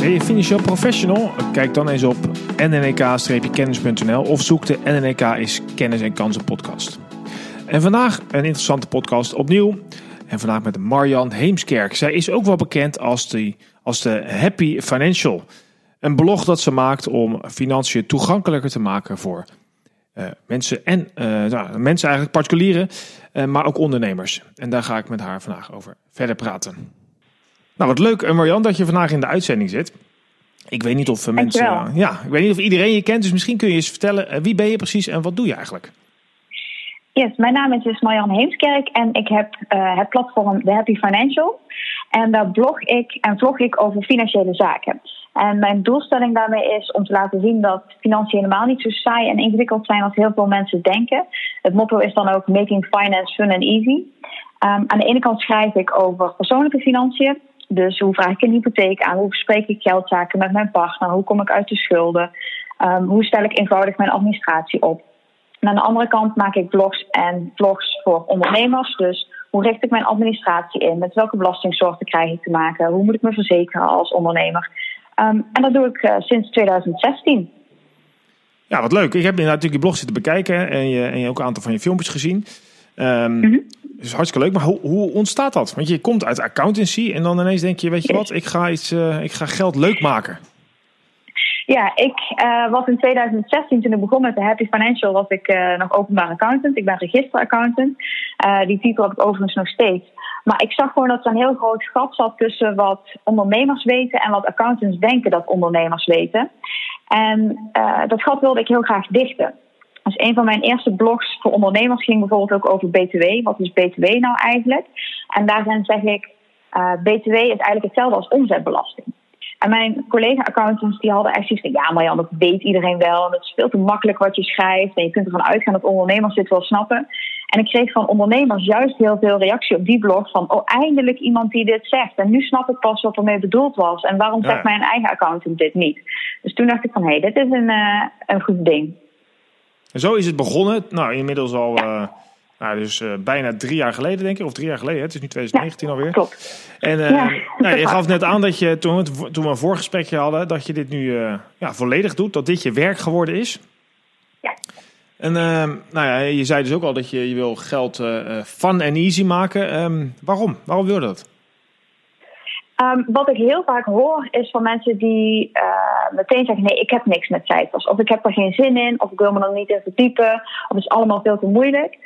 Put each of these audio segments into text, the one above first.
Ben je financieel professional? Kijk dan eens op nnk-kennis.nl of zoek de NNK is Kennis en Kansen podcast. En vandaag een interessante podcast opnieuw. En vandaag met Marjan Heemskerk. Zij is ook wel bekend als de, als de Happy Financial. Een blog dat ze maakt om financiën toegankelijker te maken voor uh, mensen en uh, nou, mensen eigenlijk particulieren, uh, maar ook ondernemers. En daar ga ik met haar vandaag over verder praten. Nou, wat leuk, Marjan, dat je vandaag in de uitzending zit. Ik weet niet of mensen. Ja, ik weet niet of iedereen je kent, dus misschien kun je eens vertellen wie ben je precies en wat doe je eigenlijk? Yes, mijn naam is dus Marjan Heemskerk en ik heb het platform The Happy Financial. En daar blog ik en vlog ik over financiële zaken. En mijn doelstelling daarmee is om te laten zien dat financiën helemaal niet zo saai en ingewikkeld zijn als heel veel mensen denken. Het motto is dan ook Making Finance Fun and Easy. Um, aan de ene kant schrijf ik over persoonlijke financiën. Dus hoe vraag ik een hypotheek aan? Hoe bespreek ik geldzaken met mijn partner? Hoe kom ik uit de schulden? Um, hoe stel ik eenvoudig mijn administratie op? En aan de andere kant maak ik blogs en vlogs voor ondernemers. Dus hoe richt ik mijn administratie in? Met welke belastingsoorten krijg ik te maken? Hoe moet ik me verzekeren als ondernemer? Um, en dat doe ik uh, sinds 2016. Ja, wat leuk. Ik heb natuurlijk je blog zitten bekijken en je, en je ook een aantal van je filmpjes gezien. Um, mm -hmm. Dus hartstikke leuk. Maar hoe, hoe, ontstaat dat? Want je komt uit accountancy en dan ineens denk je, weet je wat, ik ga, iets, uh, ik ga geld leuk maken. Ja, ik uh, was in 2016, toen ik begon met de Happy Financial, was ik uh, nog openbaar accountant. Ik ben registeraccountant. Die titel heb ik overigens nog steeds. Maar ik zag gewoon dat er een heel groot gat zat tussen wat ondernemers weten en wat accountants denken dat ondernemers weten. En dat gat wilde ik heel graag dichten. Dus een van mijn eerste blogs voor ondernemers ging bijvoorbeeld ook over BTW. Wat is BTW nou eigenlijk? En daarin zeg ik, BTW is eigenlijk hetzelfde als omzetbelasting. En mijn collega-accountants die hadden echt zoiets van... ja, Marjan, dat weet iedereen wel. En het is veel te makkelijk wat je schrijft. En je kunt ervan uitgaan dat ondernemers dit wel snappen. En ik kreeg van ondernemers juist heel veel reactie op die blog... van, oh, eindelijk iemand die dit zegt. En nu snap ik pas wat ermee bedoeld was. En waarom zegt mijn eigen accountant dit niet? Dus toen dacht ik van, hé, hey, dit is een, uh, een goed ding. En zo is het begonnen. Nou, inmiddels al... Uh nou, dus uh, bijna drie jaar geleden, denk ik. Of drie jaar geleden. Hè? Het is nu 2019 ja, alweer. Klopt. En uh, ja, nou, je gaf net aan dat je, toen, toen we een voorgesprekje hadden, dat je dit nu ja, volledig doet. Dat dit je werk geworden is. Ja. En nou ja, je zei dus ook al dat je, je wil geld fun en easy maken. Um, waarom? Waarom wil je dat? Um, wat ik heel vaak hoor is van mensen die uh, meteen zeggen: nee, ik heb niks met cijfers. Of ik heb er geen zin in, of ik wil me er niet in verdiepen, of het is allemaal veel te moeilijk.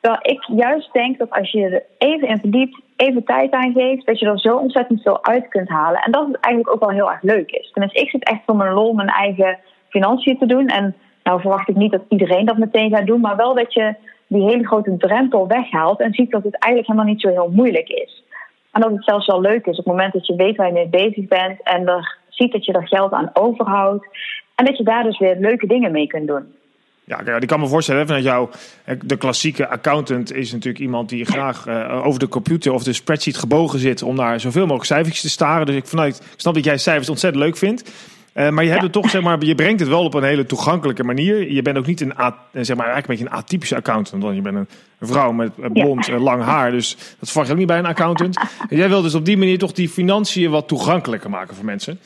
Terwijl ik juist denk dat als je er even in verdiept, even tijd aan geeft, dat je er zo ontzettend veel uit kunt halen. En dat het eigenlijk ook wel heel erg leuk is. Tenminste, ik zit echt voor mijn lol mijn eigen financiën te doen. En nou verwacht ik niet dat iedereen dat meteen gaat doen, maar wel dat je die hele grote drempel weghaalt en ziet dat het eigenlijk helemaal niet zo heel moeilijk is. En dat het zelfs wel leuk is op het moment dat je weet waar je mee bezig bent en er ziet dat je er geld aan overhoudt. En dat je daar dus weer leuke dingen mee kunt doen. Ja, ik kan me voorstellen vanuit jou, de klassieke accountant is natuurlijk iemand die graag uh, over de computer of de spreadsheet gebogen zit om naar zoveel mogelijk cijfertjes te staren. Dus ik, vanuit, ik snap dat jij cijfers ontzettend leuk vindt. Uh, maar je hebt het toch, zeg maar, je brengt het wel op een hele toegankelijke manier. Je bent ook niet een, zeg maar, eigenlijk een beetje een atypische accountant. Want je bent een vrouw met blond, ja. lang haar. Dus dat verwacht je ook niet bij een accountant. En jij wil dus op die manier toch die financiën wat toegankelijker maken voor mensen.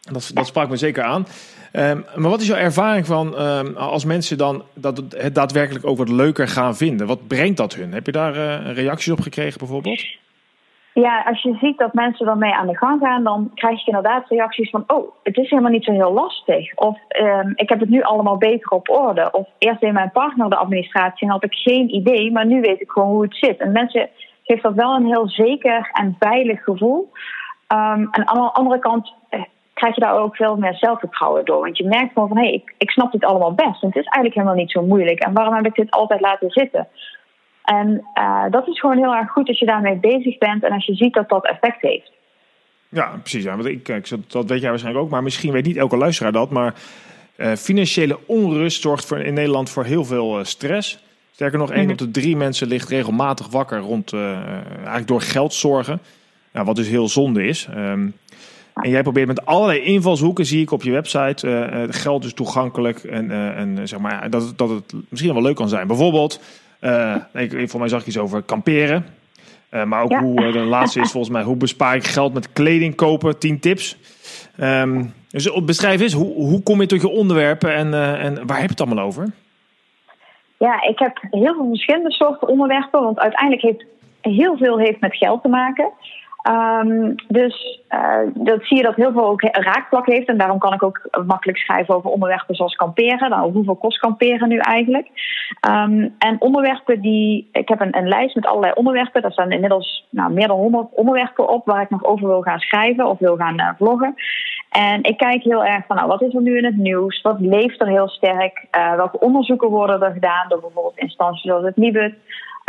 Dat, dat sprak me zeker aan. Um, maar wat is jouw ervaring van um, als mensen dan dat het daadwerkelijk ook wat leuker gaan vinden? Wat brengt dat hun? Heb je daar uh, reacties op gekregen bijvoorbeeld? Ja, als je ziet dat mensen ermee aan de gang gaan, dan krijg je inderdaad reacties van: Oh, het is helemaal niet zo heel lastig. Of um, ik heb het nu allemaal beter op orde. Of eerst deed mijn partner de administratie en had ik geen idee, maar nu weet ik gewoon hoe het zit. En mensen geeft dat wel een heel zeker en veilig gevoel. Um, en aan de andere kant krijg je daar ook veel meer zelfvertrouwen door. Want je merkt gewoon van, hé, hey, ik, ik snap dit allemaal best. En het is eigenlijk helemaal niet zo moeilijk. En waarom heb ik dit altijd laten zitten? En dat is gewoon heel erg goed als je daarmee bezig bent en als je ziet dat dat effect heeft. Ja, precies. Ja. Want ik, ik, dat weet jij waarschijnlijk ook, maar misschien weet niet elke luisteraar dat. Maar financiële onrust zorgt voor, in Nederland voor heel veel stress. Sterker nog, één mhm. op de drie mensen ligt regelmatig wakker rond eigenlijk door geldzorgen. Nou, wat dus heel zonde is. Ehm, en jij probeert met allerlei invalshoeken, zie ik op je website, uh, geld is toegankelijk en, uh, en zeg maar, dat, dat het misschien wel leuk kan zijn. Bijvoorbeeld, ik, voor mij zag ik iets over kamperen. maar ook hoe, de laatste is volgens mij, hoe bespaar ik geld met kleding kopen, 10 tips. Um, dus beschrijf eens, hoe, hoe kom je tot je onderwerpen en, en waar heb je het allemaal over? Ja, ik heb heel veel verschillende soorten onderwerpen, want uiteindelijk heeft heel veel heeft met geld te maken. Um, dus uh, dat zie je dat heel veel ook raakvlak heeft. En daarom kan ik ook makkelijk schrijven over onderwerpen zoals kamperen. Nou, hoeveel kost kamperen nu eigenlijk? Um, en onderwerpen die. Ik heb een, een, lijst met allerlei onderwerpen. Daar staan inmiddels nou, meer dan 100 onderwerpen op waar ik nog over wil gaan schrijven of wil gaan uh, vloggen. En ik kijk heel erg van, nou, wat is er nu in het nieuws? Wat leeft er heel sterk? Uh, welke onderzoeken worden er gedaan door bijvoorbeeld instanties zoals het Nibud?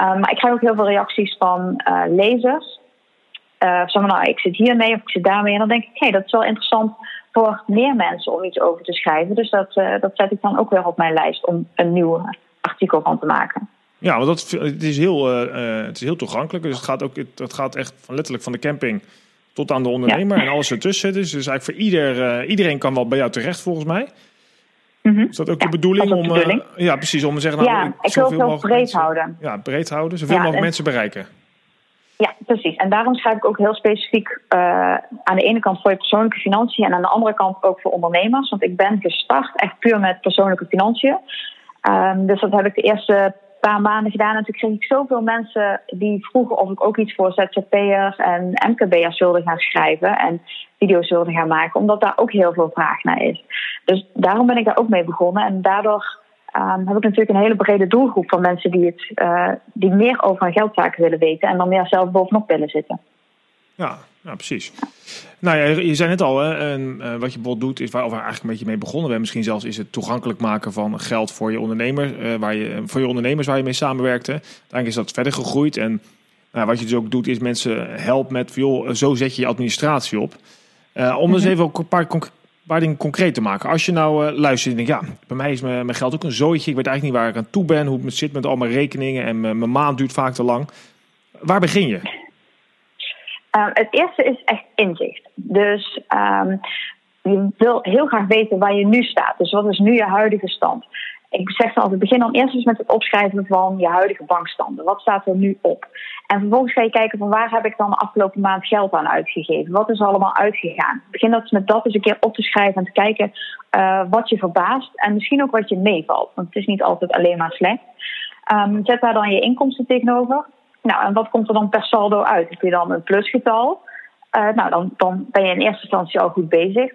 Um, maar ik krijg ook heel veel reacties van lezers uh, zeg maar, nou, ik zit hiermee of ik zit daarmee. En dan denk ik, hé, hey, dat is wel interessant voor meer mensen om iets over te schrijven. Dus dat, uh, dat zet ik dan ook weer op mijn lijst om een nieuw artikel van te maken. Ja, want dat, het, is heel, uh, het is heel toegankelijk. Dus het gaat, ook, het gaat echt van, letterlijk van de camping tot aan de ondernemer en alles ertussen. Dus, dus eigenlijk voor ieder, iedereen kan wel bij jou terecht volgens mij. Mm -hmm. Is dat ook de bedoeling? om, bedoeling. ja, precies. Om te zeggen, nou, ja, ik, wil het wel breed houden. Ja, breed houden. Zoveel mogelijk mensen bereiken. Ja, precies. En daarom schrijf ik ook heel specifiek uh, aan de ene kant voor je persoonlijke financiën en aan de andere kant ook voor ondernemers. Want ik ben gestart echt puur met persoonlijke financiën. Um, dus dat heb ik de eerste paar maanden gedaan. En toen kreeg ik zoveel mensen die vroegen of ik ook iets voor ZZP'ers en MKB'ers wilde gaan schrijven en video's wilde gaan maken, omdat daar ook heel veel vraag naar is. Dus daarom ben ik daar ook mee begonnen. En daardoor um, heb ik natuurlijk een hele brede doelgroep van mensen die, het, uh, die meer over hun geldzaken willen weten en dan meer zelf bovenop willen zitten. Ja, ja precies. Nou ja, je zei net al, hè, en, uh, wat je bijvoorbeeld doet, is waar we eigenlijk een beetje mee begonnen. We misschien zelfs is het toegankelijk maken van geld voor je ondernemer, uh, waar je, voor je ondernemers waar je mee samenwerkte. Uiteindelijk is dat verder gegroeid. En nou, wat je dus ook doet, is mensen helpen met, joh, zo zet je je administratie op. Om eens even ook een paar paar dingen concreet te maken. Als je nou uh, luistert en denkt, ja, bij mij is mijn, geld ook een zooitje. Ik weet eigenlijk niet waar ik aan toe ben, hoe het zit met al mijn rekeningen en mijn, maand duurt vaak te lang. Waar begin je? Uh, het eerste is echt inzicht. Dus um, je wil heel graag weten waar je nu staat. Dus wat is nu je huidige stand? Ik zeg altijd, begin dan eerst eens met het opschrijven van je huidige bankstanden. Wat staat er nu op? En vervolgens ga je kijken van waar heb ik dan de afgelopen maand geld aan uitgegeven? Wat is allemaal uitgegaan? Begin dat met dat eens een keer op te schrijven en te kijken uh, wat je verbaast en misschien ook wat je meevalt. Want het is niet altijd alleen maar slecht. Um, zet daar dan je inkomsten tegenover. Nou, en wat komt er dan per saldo uit? Heb je dan een plusgetal? Uh, nou, dan, dan ben je in eerste instantie al goed bezig.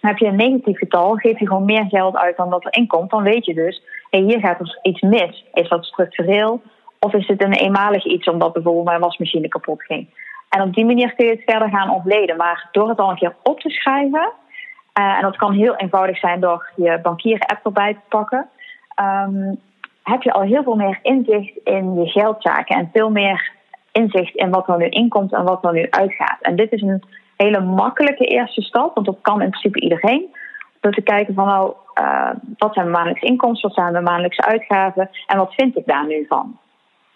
Heb je een negatief getal, geef je gewoon meer geld uit dan dat er inkomt, dan weet je dus, hey, hier gaat er iets mis. Is dat structureel of is het een eenmalig iets omdat bijvoorbeeld mijn wasmachine kapot ging? En op die manier kun je het verder gaan ontleden. Maar door het al een keer op te schrijven, uh, en dat kan heel eenvoudig zijn door je bankieren-app erbij te pakken, um, heb je al heel veel meer inzicht in je geldzaken en veel meer inzicht in wat er nu inkomt en wat er nu uitgaat. En dit is een hele makkelijke eerste stap, want dat kan in principe iedereen. Door te kijken van nou, uh, wat zijn mijn maandelijkse inkomsten, wat zijn mijn maandelijkse uitgaven en wat vind ik daar nu van.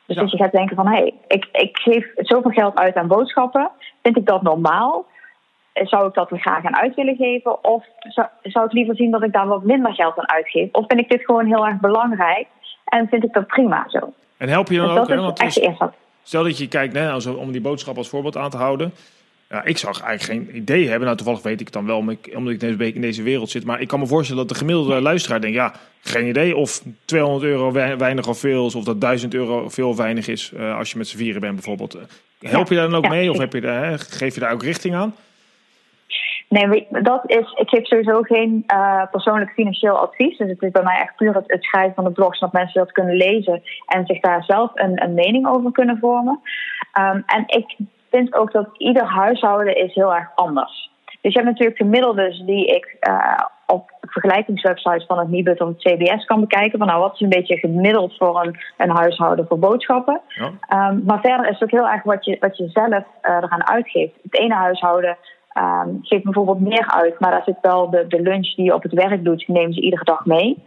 Dus ja. dat je gaat denken van hé, hey, ik, ik geef zoveel geld uit aan boodschappen, vind ik dat normaal? Zou ik dat er graag aan uit willen geven? Of zou, zou ik liever zien dat ik daar wat minder geld aan uitgeef? Of vind ik dit gewoon heel erg belangrijk en vind ik dat prima zo? En help je dan dus ook? Dat is Stel dat je kijkt, hè, om die boodschap als voorbeeld aan te houden. Ja, ik zag eigenlijk geen idee hebben. Nou, toevallig weet ik het dan wel, omdat ik, deze in deze wereld zit. Maar ik kan me voorstellen dat de gemiddelde luisteraar denkt... ja, geen idee of 200 euro weinig of veel is... of dat 1000 euro veel of weinig is uh, als je met z'n vieren bent bijvoorbeeld. Help je daar dan ook mee of heb je daar, geef je daar ook richting aan? Nee, dat is, ik geef sowieso geen uh, persoonlijk financieel advies. Dus het is bij mij echt puur het, het, schrijven van de blogs, dat mensen dat kunnen lezen en zich daar zelf een, een mening over kunnen vormen. Um, en ik vind ook dat ieder huishouden is heel erg anders. Dus je hebt natuurlijk gemiddeldes die ik uh, op vergelijkingswebsites van het Nibud of het CBS kan bekijken. Van nou, wat is een beetje gemiddeld voor een, een huishouden voor boodschappen. Ja. Ehm, maar verder is het ook heel erg wat je, wat je zelf uh, eraan uitgeeft. Het ene huishouden um, geeft bijvoorbeeld meer uit, maar daar zit wel de, de lunch die je op het werk doet, die nemen ze iedere dag mee.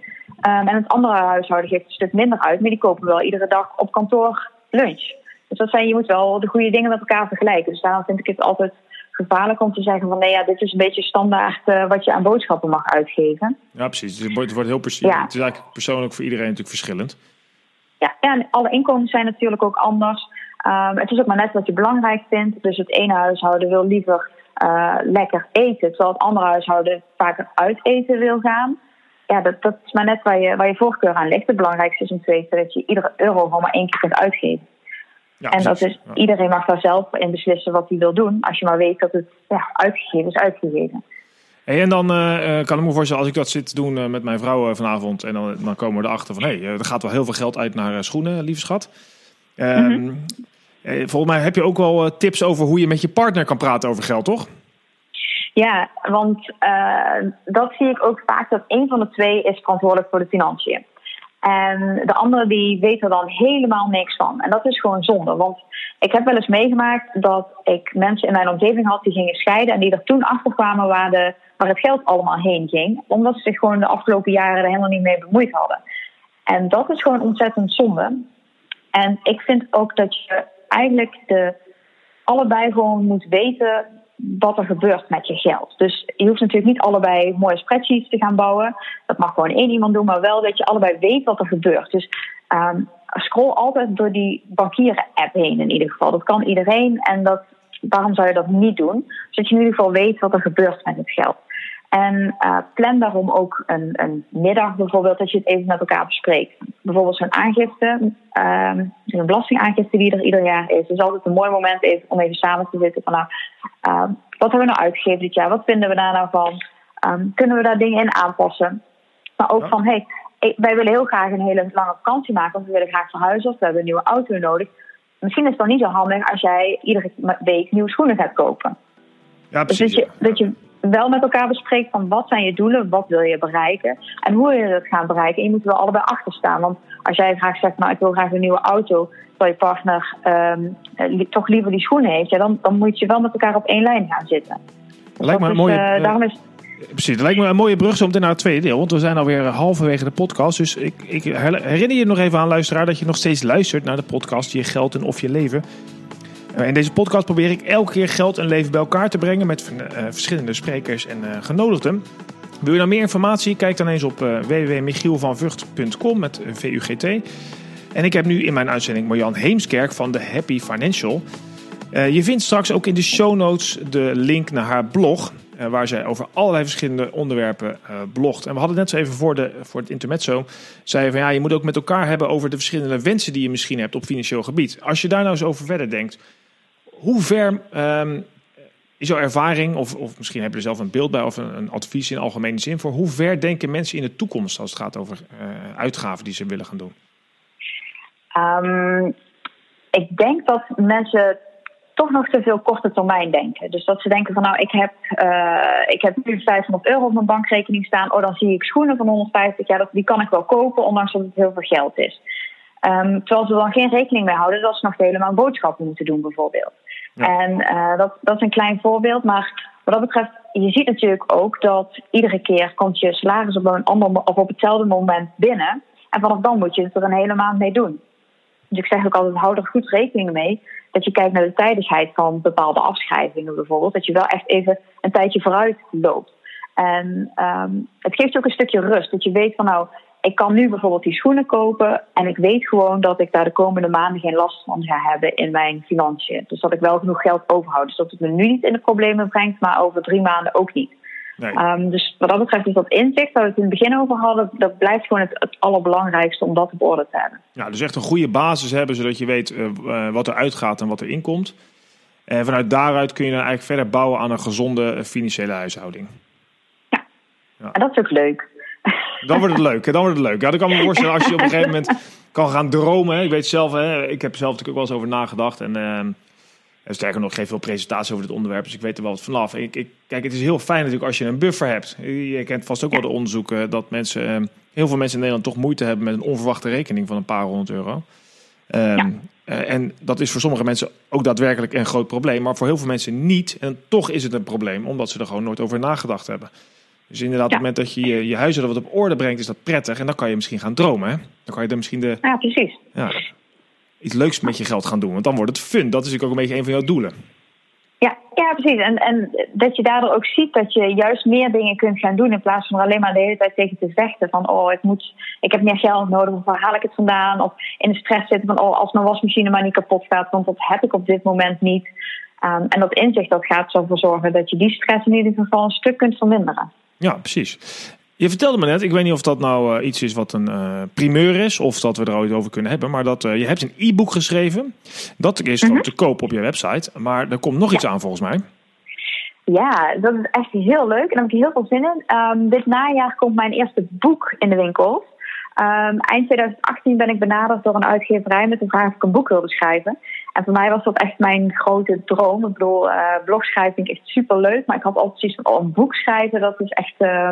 Um, en het andere huishouden geeft een stuk minder uit, maar die kopen wel iedere dag op kantoor lunch. Dus dat zijn, je moet wel de goede dingen met elkaar vergelijken. Dus daarom vind ik het altijd gevaarlijk om te zeggen van nee, ja, dit is een beetje standaard uh, wat je aan boodschappen mag uitgeven. Ja, precies. Het wordt, het wordt heel precies. Ja. Het is eigenlijk persoonlijk voor iedereen natuurlijk verschillend. Ja, ja en alle inkomens zijn natuurlijk ook anders. Um, het is ook maar net wat je belangrijk vindt. Dus het ene huishouden wil liever uh, lekker eten, terwijl het andere huishouden vaker uit eten wil gaan. Ja, dat, dat is maar net waar je, waar je voorkeur aan ligt. Het belangrijkste is om te weten dat je iedere euro gewoon maar één keer kunt uitgeven. Ja, en dat is, iedereen mag daar zelf in beslissen wat hij wil doen, als je maar weet dat het ja, uitgegeven is uitgegeven. Hey, en dan uh, kan ik me voorstellen, als ik dat zit te doen uh, met mijn vrouw vanavond, en dan, dan komen we erachter van hé, hey, er gaat wel heel veel geld uit naar schoenen, lieve schat. Mm volgens mij heb je ook wel tips over hoe je met je partner kan praten over geld, toch? Ja, want dat zie ik ook vaak dat een van de twee is verantwoordelijk voor de financiën. En de andere die weet er dan helemaal niks van. En dat is gewoon zonde. Want ik heb wel eens meegemaakt dat ik mensen in mijn omgeving had die gingen scheiden. En die er toen achter kwamen waar, de, waar het geld allemaal heen ging. Omdat ze zich gewoon de afgelopen jaren er helemaal niet mee bemoeid hadden. En dat is gewoon ontzettend zonde. En ik vind ook dat je eigenlijk de, allebei gewoon moet weten wat er gebeurt met je geld. Dus je hoeft natuurlijk niet allebei mooie spreadsheets te gaan bouwen. Dat mag gewoon één iemand doen, maar wel dat je allebei weet wat er gebeurt. Dus um, scroll altijd door die bankieren-app heen in ieder geval. Dat kan iedereen en dat, waarom zou je dat niet doen? Zodat je in ieder geval weet wat er gebeurt met het geld. En uh, plan daarom ook een, een, middag bijvoorbeeld, dat je het even met elkaar bespreekt. Bijvoorbeeld zo'n aangifte, um, een belastingaangifte die er ieder jaar is. Is altijd een mooi moment even, om even samen te zitten van nou, uh, wat hebben we nou uitgegeven dit jaar? Wat vinden we daar nou van? Um, kunnen we daar dingen in aanpassen? Maar ook van, hey, wij willen heel graag een hele lange vakantie maken, want we willen graag verhuizen of we hebben een nieuwe auto nodig. Misschien is het dan niet zo handig als jij iedere week nieuwe schoenen gaat kopen. Ja, precies. Dus dat je, dat je wel met elkaar bespreekt van wat zijn je doelen, wat wil je bereiken en hoe wil je dat gaan bereiken. En je moet er wel allebei achter staan. Want als jij graag zegt, nou ik wil graag een nieuwe auto, terwijl je partner um, toch liever die schoenen heeft, ja, dan, dan moet je wel met elkaar op één lijn gaan zitten. Dus lijkt me een mooie, uh, daarom is, Precies, dat lijkt me een mooie brug zo meteen naar het tweede deel. Want we zijn alweer halverwege de podcast. Dus ik, ik herinner je nog even aan, luisteraar, dat je nog steeds luistert naar de podcast Je Geld en Of Je Leven. Eh, in deze podcast probeer ik elke keer geld en leven bij elkaar te brengen met uh, verschillende sprekers en uh, genodigden. Wil je nou meer informatie? Kijk dan eens op www.michielvanvugt.com met VUGT. En ik heb nu in mijn uitzending Marjan Heemskerk van de Happy Financial. je vindt straks ook in de show notes de link naar haar blog. waar zij over allerlei verschillende onderwerpen blogt. En we hadden net zo even voor, de, voor het intermezzo. Zei van ja, je moet ook met elkaar hebben over de verschillende wensen die je misschien hebt op financieel gebied. Als je daar nou eens over verder denkt hoe ver um, is jouw ervaring, of, of misschien heb je er zelf een beeld bij of een, advies in algemene zin voor, hoe ver denken mensen in de toekomst als het gaat over uh, uitgaven die ze willen gaan doen? Um, ik denk dat mensen toch nog te veel korte termijn denken. Dus dat ze denken van nou, ik heb, uh, ik heb nu 500 euro op mijn bankrekening staan. Oh, dan zie ik schoenen van 150. Ja, dat, die kan ik wel kopen, ondanks dat het heel veel geld is. Um, terwijl ze dan geen rekening mee houden dat ze nog helemaal boodschappen moeten doen, bijvoorbeeld. En uh, dat, dat is een klein voorbeeld. Maar wat dat betreft, je ziet natuurlijk ook dat iedere keer komt je salaris op een ander of op hetzelfde moment binnen. En vanaf dan moet je het er een hele maand mee doen. Dus ik zeg ook altijd, hou er goed rekening mee. Dat je kijkt naar de tijdigheid van bepaalde afschrijvingen bijvoorbeeld. Dat je wel echt even een tijdje vooruit loopt. En um, het geeft ook een stukje rust. Dat je weet van nou, ik kan nu bijvoorbeeld die schoenen kopen en ik weet gewoon dat ik daar de komende maanden geen last van ga hebben in mijn financiën. Dus dat ik wel genoeg geld overhoud. Dus dat het me nu niet in de problemen brengt, maar over drie maanden ook niet. Nee. Um, dus wat dat betreft is dat inzicht waar we het in het begin over hadden, dat blijft gewoon het, het allerbelangrijkste om dat op orde te hebben. Ja, dus echt een goede basis hebben, zodat je weet uh, wat er uitgaat en wat er inkomt. En vanuit daaruit kun je dan eigenlijk verder bouwen aan een gezonde financiële huishouding. Ja, ja. en dat is ook leuk. Dan wordt het leuk. Dan wordt het leuk. Ja, dan kan me voorstellen als je op een gegeven moment kan gaan dromen. Ik weet zelf, hè, ik heb zelf natuurlijk ook wel eens over nagedacht. En uh, sterker nog, ik geef veel presentaties over dit onderwerp, dus ik weet er wel wat vanaf. Ik, ik, kijk, het is heel fijn natuurlijk als je een buffer hebt. Je kent vast ook wel de onderzoeken dat mensen, heel veel mensen in Nederland toch moeite hebben met een onverwachte rekening van een paar honderd euro. Ehm, en dat is voor sommige mensen ook daadwerkelijk een groot probleem, maar voor heel veel mensen niet. En toch is het een probleem, omdat ze er gewoon nooit over nagedacht hebben. Dus inderdaad, op het moment dat je je, je huis er wat op orde brengt, is dat prettig. En dan kan je misschien gaan dromen. Hè? Dan kan je dan misschien de, ja, precies. Ja, iets leuks met je geld gaan doen. Want dan wordt het fun. Dat is natuurlijk ook een beetje een van jouw doelen. Ja, ja precies. En, en dat je daardoor ook ziet dat je juist meer dingen kunt gaan doen. In plaats van er alleen maar de hele tijd tegen te vechten. Van oh, ik, moet, ik heb meer geld nodig. Of waar haal ik het vandaan? Of in de stress zitten van oh, als mijn wasmachine maar niet kapot gaat. Want dat heb ik op dit moment niet. Um, en dat inzicht dat gaat ervoor zorgen dat je die stress in ieder geval een stuk kunt verminderen. Ja, precies. Je vertelde me net, ik weet niet of dat nou uh, iets is wat een uh, primeur is, of dat we er ooit over kunnen hebben, maar dat uh, je hebt een e-book geschreven. Dat is -hmm. te koop op je website, maar er komt nog ja. iets aan volgens mij. Ja, dat is echt heel leuk en daar heb ik heel veel zin in. Um, dit najaar komt mijn eerste boek in de winkels. Um, eind 2018 ben ik benaderd door een uitgeverij met de vraag of ik een boek wilde schrijven. En voor mij was dat echt mijn grote droom. Ik bedoel, uh, blogschrijven vind echt super leuk. Maar ik had altijd zoiets van, oh, een boek schrijven, dat is echt, uh,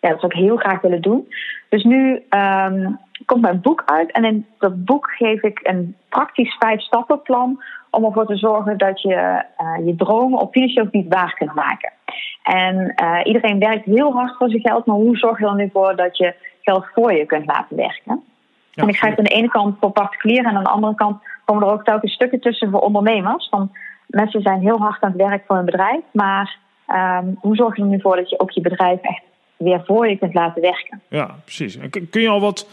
ja, dat zou ik heel graag willen doen. Dus nu um, komt mijn boek uit. En in dat boek geef ik een praktisch vijf stappenplan om ervoor te zorgen dat je uh, je dromen op financieel gebied waar kunt maken. En uh, iedereen werkt heel hard voor zijn geld, maar hoe zorg je er nu voor dat je geld voor je kunt laten werken? Ja, en ik schrijf aan de ene kant voor particulieren en aan de andere kant komen er ook telkens stukken tussen voor ondernemers. Van mensen zijn heel hard aan het werk voor hun bedrijf, maar um, hoe zorg je er nu voor dat je ook je bedrijf echt weer voor je kunt laten werken? Ja, precies. En kun je al wat.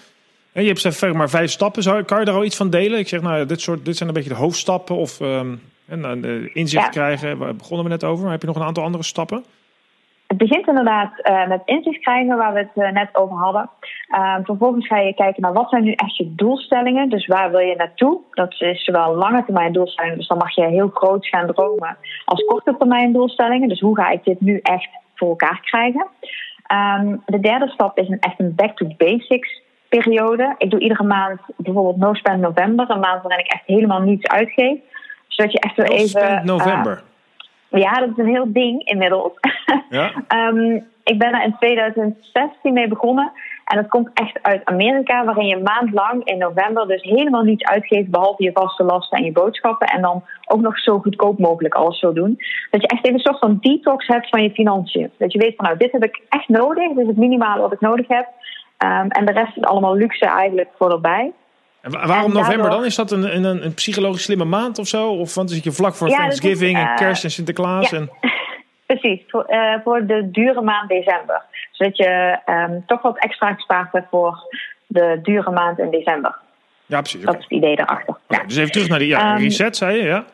Je hebt zeg maar vijf stappen. Zou, kan je daar al iets van delen? Ik zeg, nou, dit, soort, dit zijn een beetje de hoofdstappen. Of um, en, inzicht ja. krijgen. Waar begonnen we net over. Maar heb je nog een aantal andere stappen? Het begint inderdaad uh, met inzicht krijgen, waar we het uh, net over hadden. Uh, vervolgens ga je kijken naar wat zijn nu echt je doelstellingen. Dus waar wil je naartoe? Dat is zowel lange termijn doelstellingen, dus dan mag je heel groot gaan dromen, als korte termijn doelstellingen. Dus hoe ga ik dit nu echt voor elkaar krijgen? Um, de derde stap is een echt een back to basics periode. Ik doe iedere maand bijvoorbeeld No Spend November, een maand waarin ik echt helemaal niets uitgeef. Zodat je echt weer even. Spend November. Ja, dat is een heel ding inmiddels. Ja? um, ik ben er in 2016 mee begonnen. En dat komt echt uit Amerika, waarin je een maand lang in november dus helemaal niets uitgeeft, behalve je vaste lasten en je boodschappen. En dan ook nog zo goedkoop mogelijk alles zo doen. Dat je echt even een soort van detox hebt van je financiën. Dat je weet van nou, dit heb ik echt nodig. Dit is het minimale wat ik nodig heb. Um, en de rest is allemaal luxe eigenlijk voor erbij. En waarom en november dan? Is dat een, een, een psychologisch slimme maand of zo? Of want zit je vlak voor ja, Thanksgiving is, uh, en kerst en Sinterklaas? Ja. En... Precies, voor, uh, voor, de dure maand december. Zodat je um, toch wat extra gespaard hebt voor de dure maand in december. Ja, precies. Dat is het idee daarachter. Okay, ja. Dus even terug naar die ja, um, reset, zei je, ja?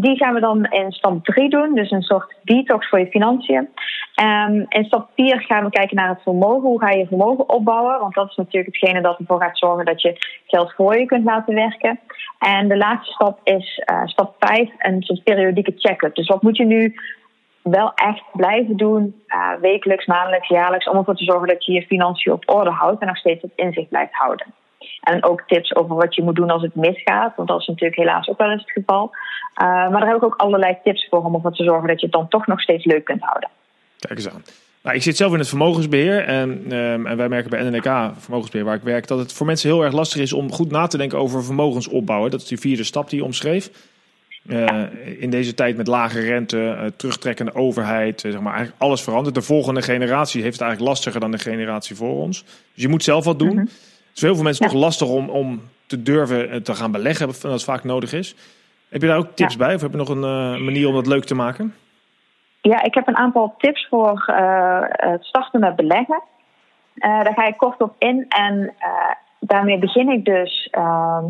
Die gaan we dan in stap 3 doen. Dus een soort detox voor je financiën. Um, in stap 4 gaan we kijken naar het vermogen. Hoe ga je vermogen opbouwen? Want dat is natuurlijk hetgene dat ervoor gaat zorgen dat je geld voor je kunt laten werken. En de laatste stap is uh, stap 5, een soort periodieke check-up. Dus wat moet je nu wel echt blijven doen, uh, wekelijks, maandelijks, jaarlijks, om ervoor te zorgen dat je je financiën op orde houdt en nog steeds het inzicht blijft houden. En ook tips over wat je moet doen als het misgaat, want dat is natuurlijk helaas ook wel eens het geval. Uh, maar daar heb ik ook allerlei tips voor om ervoor te zorgen dat je het dan toch nog steeds leuk kunt houden. Kijk eens aan. Nou, ik zit zelf in het vermogensbeheer en, um, en wij merken bij NNK Vermogensbeheer, waar ik werk, dat het voor mensen heel erg lastig is om goed na te denken over vermogensopbouwen. Dat is die vierde stap die je omschreef. Uh, in deze tijd met lage rente, uh, terugtrekkende overheid, uh, zeg maar, eigenlijk alles verandert. De volgende generatie heeft het eigenlijk lastiger dan de generatie voor ons. Dus je moet zelf wat doen. Mm -hmm. Is heel veel mensen ja. toch lastig om, om te durven te gaan beleggen, dat het vaak nodig is. Heb je daar ook tips ja. bij? Of heb je nog een manier om dat leuk te maken? Ja, ik heb een aantal tips voor het starten met beleggen. daar ga ik kort op in en daarmee begin ik dus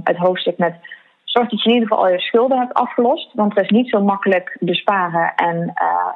het hoofdstuk met zorg dat je in ieder geval al je schulden hebt afgelost. Want het is niet zo makkelijk besparen. En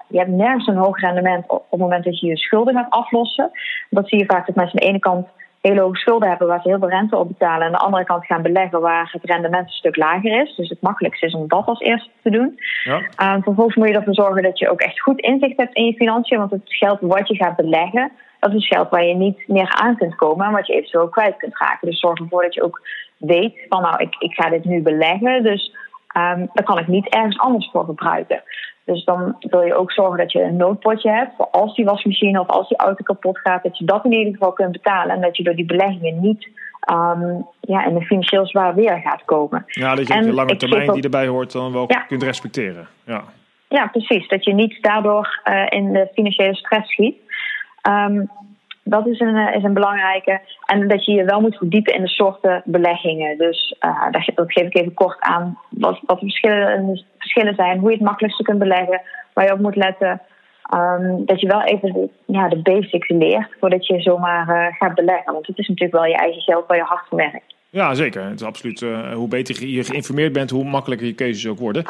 je hebt nergens een hoog rendement op het moment dat je je schulden gaat aflossen. Dat zie je vaak dat mensen aan de ene kant hele hoge schulden hebben waar ze heel veel rente op betalen. En aan de andere kant gaan beleggen waar het rendement een stuk lager is. Dus het makkelijkste is om dat als eerste te doen. Ja. Um, vervolgens moet je ervoor zorgen dat je ook echt goed inzicht hebt in je financiën. Want het geld wat je gaat beleggen, dat is geld waar je niet meer aan kunt komen. En wat je eventueel kwijt kunt raken. Dus zorg ervoor dat je ook weet van nou, ik, ik ga dit nu beleggen. Dus Um, dan kan ik niet ergens anders voor gebruiken. Dus dan wil je ook zorgen dat je een noodpotje hebt voor als die wasmachine of als die auto kapot gaat, dat je dat in ieder geval kunt betalen en dat je door die beleggingen niet um, ja, in een financieel zwaar weer gaat komen. Ja, dat je en de lange termijn die erbij hoort dan wel kunt respecteren. Ja. ja, precies. Dat je niet daardoor uh, in de financiële stress schiet. Um, dat is een, eh, is een belangrijke. En dat je je wel moet verdiepen in de soorten beleggingen. Dus uh, dat, geef ik even kort aan. Wat, wat de verschillen, verschillen zijn. Hoe je het makkelijkste kunt beleggen. Waar je op moet letten. Um, dat je wel even de, ja, de basics leert voordat je zomaar uh, gaat beleggen. Want het is natuurlijk wel je eigen geld waar je hard voor werkt. Ja, zeker. Het is absoluut. Uh, hoe beter je geïnformeerd bent, hoe makkelijker je keuzes ook worden.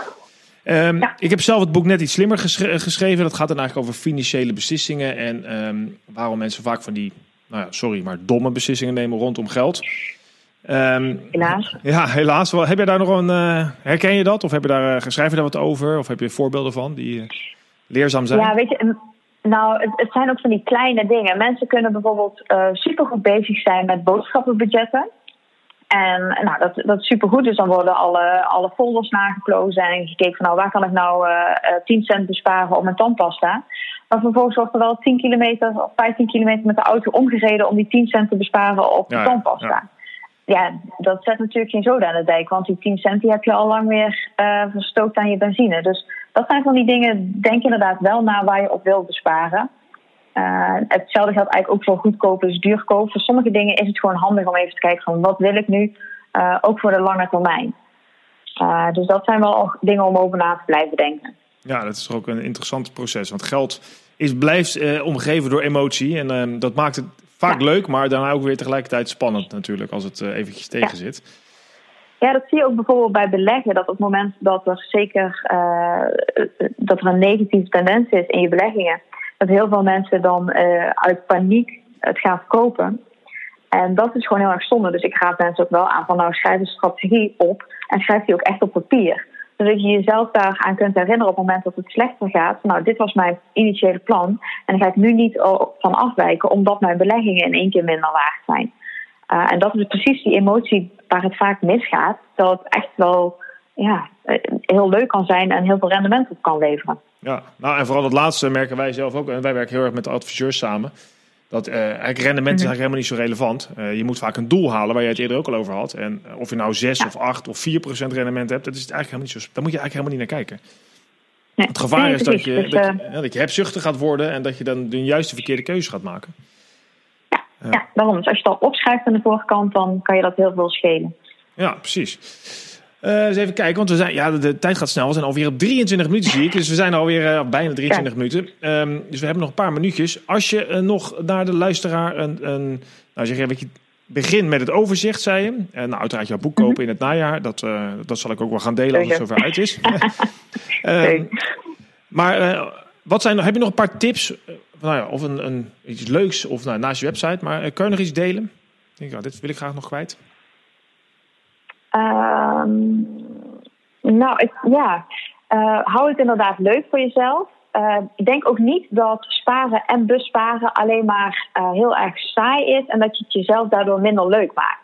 Um, Ik heb zelf het boek net iets slimmer geschreven. Dat gaat dan eigenlijk over financiële beslissingen en um, waarom mensen vaak van die, nou ja, sorry, maar domme beslissingen nemen rondom geld. Um, helaas. Ja, helaas. Heb je daar nog een, uh, herken je dat? Of heb je daar, uh, schrijf je daar wat over? Of heb je voorbeelden van die uh, leerzaam zijn? Ja, weet je, nou, het, het, zijn ook van die kleine dingen. Mensen kunnen bijvoorbeeld supergoed bezig zijn met boodschappenbudgetten. En nou, dat, dat is supergoed. Dus dan worden alle, alle folders nageplozen en gekeken van nou, waar kan ik nou uh, eh, 10 eh, cent besparen op mijn tandpasta. Maar vervolgens wordt er wel 10 kilometer of 15 kilometer met de auto omgereden om die 10 cent te besparen op de tandpasta. Ja. ja. Dat zet natuurlijk geen zoden aan de dijk, want die 10 cent die heb je al lang weer uh, verstookt aan je benzine. Dus dat zijn van die dingen, denk inderdaad wel naar waar je op wil besparen. Uh, hetzelfde geldt eigenlijk ook voor goedkoop is duurkoop. Voor sommige dingen is het gewoon handig om even te kijken van wat wil ik nu, uh, ook voor de lange termijn. Dus dat zijn wel dingen om over na te blijven denken. Ja, dat is ook een interessant proces. Want geld is, blijft omgeven door emotie. En dat maakt het vaak leuk, maar daarna ook weer tegelijkertijd spannend natuurlijk als het eventjes tegen zit. Ja, dat zie je ook bijvoorbeeld bij beleggen. Dat op het moment dat er zeker dat er een negatieve tendens is in je beleggingen dat heel veel mensen dan uh, uit paniek het gaan verkopen. En dat is gewoon heel erg zonde. Dus ik raad mensen ook wel aan van nou schrijf een strategie op en schrijf die ook echt op papier. Zodat je jezelf daaraan kunt herinneren op het moment dat het slechter gaat. Nou, dit was mijn initiële plan. En dan ga ik nu niet van afwijken omdat mijn beleggingen in één keer minder waard zijn. Uh, en dat is precies die emotie waar het vaak misgaat. Dat het echt wel ja, eh, heel leuk kan zijn en heel veel rendement op kan leveren. Ja, nou en vooral dat laatste merken wij zelf ook. En wij werken heel erg met de adviseurs samen. Dat uh, eigenlijk rendement is eigenlijk helemaal niet zo relevant. Uh, je moet vaak een doel halen waar je het eerder ook al over had. En of je nou 6 of 8 of 4 procent rendement hebt, dat is het eigenlijk helemaal niet zo. Daar moet je eigenlijk helemaal niet naar kijken. Nee, het gevaar is dat je, dus, dat, je, ja, dat je hebzuchtig gaat worden en dat je dan de juiste verkeerde keuze gaat maken. Ja, ja. daarom. Dus als je het al opschrijft aan de voorkant, dan kan je dat heel veel schelen. Ja, precies. Uh, eens even kijken, want we zijn, ja, de, tijd gaat snel. We zijn alweer op 23 minuten, zie ik. Dus we zijn alweer uh, bijna 23 minuten. Um, dus we hebben nog een paar minuutjes. Als je uh, nog naar de luisteraar een, een nou zeg je, weet je, begin met het overzicht, zei je. En nou, uiteraard jouw boek kopen mhm. in het najaar. Dat, dat zal ik ook wel gaan delen als het zover uit is. um, maar wat zijn, heb je nog een paar tips? nou ja, of een, een, iets leuks of nou, naast je website. Maar kun je nog iets delen? Ik denk, dit wil ik graag nog kwijt. Um, nou, ja. Uh, hou het inderdaad leuk voor jezelf. Uh, ik denk ook niet dat sparen en besparen alleen maar uh, heel erg saai is en dat je het jezelf daardoor minder leuk maakt.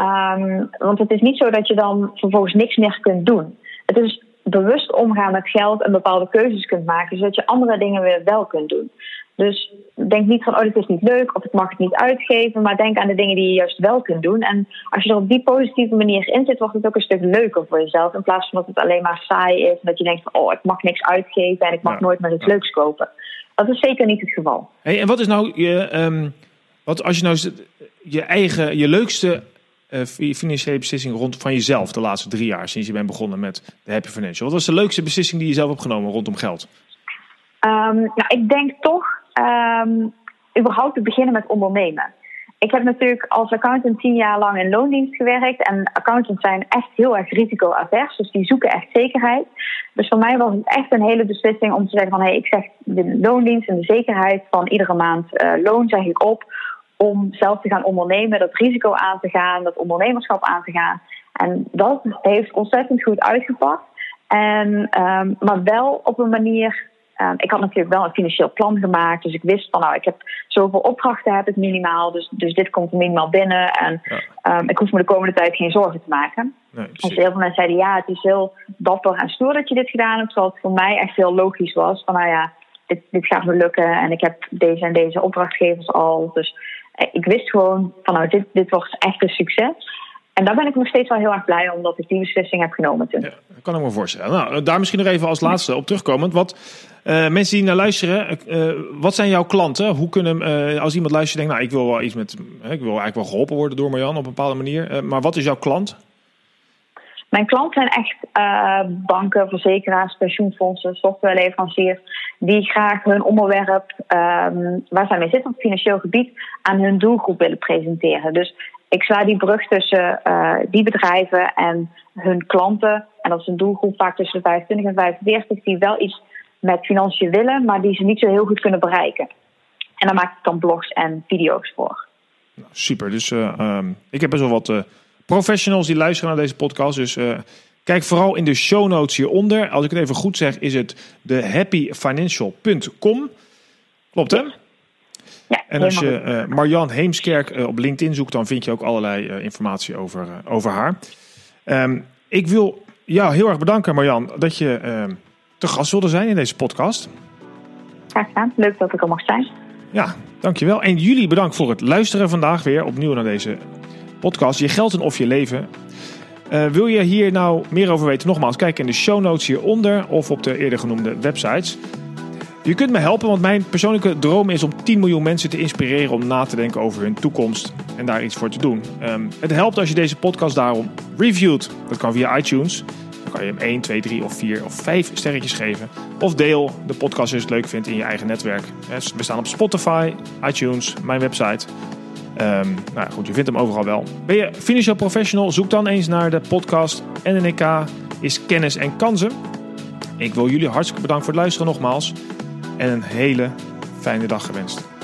Um, want het is niet zo dat je dan vervolgens niks meer kunt doen. Het is bewust omgaan met geld en bepaalde keuzes kunt maken, zodat je andere dingen weer wel kunt doen. Dus denk niet van, oh, dit is niet leuk of ik mag het niet uitgeven, maar denk aan de dingen die je juist wel kunt doen. En als je er op die positieve manier in zit, wordt het ook een stuk leuker voor jezelf. In plaats van dat het alleen maar saai is en dat je denkt van, oh, ik mag niks uitgeven en ik mag nooit meer iets leuks kopen. Dat is zeker niet het geval. Hey, en wat is nou je, um, wat als je nou je eigen, je leukste uh, financiële beslissing rond van jezelf de laatste drie jaar sinds je bent begonnen met de Happy Financial? Wat was de leukste beslissing die je zelf hebt genomen rondom geld? Um, nou, ik denk toch um, überhaupt te beginnen met ondernemen. Ik heb natuurlijk als accountant tien jaar lang in loondienst gewerkt. En accountants zijn echt heel erg risicoavers. Dus die zoeken echt zekerheid. Dus voor mij was het echt een hele beslissing om te zeggen van... hé, hey, ik zeg de loondienst en de zekerheid van iedere maand uh, loon zeg ik op... om zelf te gaan ondernemen, dat risico aan te gaan, dat ondernemerschap aan te gaan. En dat heeft ontzettend goed uitgepakt. En, um, maar wel op een manier ehm, ik had natuurlijk wel een financieel plan gemaakt. Dus ik wist van nou, ik heb zoveel opdrachten heb ik minimaal. Dus, dus dit komt minimaal binnen. En ehm, ik hoef me de komende tijd geen zorgen te maken. Nee, dus heel veel mensen zeiden ja, het is heel dapper en stoer dat je dit gedaan hebt. Terwijl het voor mij echt heel logisch was. Van nou ja, dit, dit gaat me lukken. En ik heb deze en deze opdrachtgevers al. Dus eh, ik wist gewoon van nou, dit, dit wordt echt een succes. En daar ben ik nog steeds wel heel erg blij om dat ik die beslissing heb genomen toen. Ja, dat kan ik me voorstellen. Nou, daar misschien nog even als laatste op terugkomend. Wat uh, mensen die naar luisteren, uh, wat zijn jouw klanten? Hoe kunnen, uh, als iemand luistert denkt, nou ik wil wel iets met, ik wil eigenlijk wel geholpen worden door Marjan op een bepaalde manier. maar wat is jouw klant? Mijn klanten zijn echt banken, verzekeraars, pensioenfondsen, softwareleveranciers die graag hun onderwerp, um, waar zij mee zitten op financieel gebied, aan hun doelgroep willen presenteren. Dus ik sla die brug tussen uh, die bedrijven en hun klanten. En dat is een doelgroep vaak tussen de 25 en 45 die wel iets met financiën willen, maar die ze niet zo heel goed kunnen bereiken. En daar maak ik dan blogs en video's voor. Nou, super. Dus uh, um, ik heb best wel wat uh, professionals die luisteren naar deze podcast. Dus kijk vooral in de show notes hieronder. Als ik het even goed zeg, is het de happyfinancial.com. Klopt hè? Ja, en als je uh, Marjan Heemskerk uh, op LinkedIn zoekt, dan vind je ook allerlei uh, informatie over, over haar. Um, ik wil jou heel erg bedanken, Marjan, dat je ehm, te gast wilde zijn in deze podcast. Graag gedaan. Leuk dat ik er mocht zijn. Ja, dankjewel. En jullie bedankt voor het luisteren vandaag weer opnieuw naar deze podcast. Je geld en of je leven. wil je hier nou meer over weten? Nogmaals, kijk in de show notes hieronder of op de eerder genoemde websites. Je kunt me helpen, want mijn persoonlijke droom is om 10 miljoen mensen te inspireren om na te denken over hun toekomst en daar iets voor te doen. Um, het helpt als je deze podcast daarom reviewt. Dat kan via iTunes. Dan kan je hem 1, 2, 3 of 4 of 5 sterretjes geven. Of deel de podcast als je het leuk vindt in je eigen netwerk. We staan op Spotify, iTunes, mijn website. Um, nou goed, je vindt hem overal wel. Ben je financial professional? Zoek dan eens naar de podcast NNK is kennis en kansen. Ik wil jullie hartstikke bedanken voor het luisteren nogmaals en een hele fijne dag gewenst.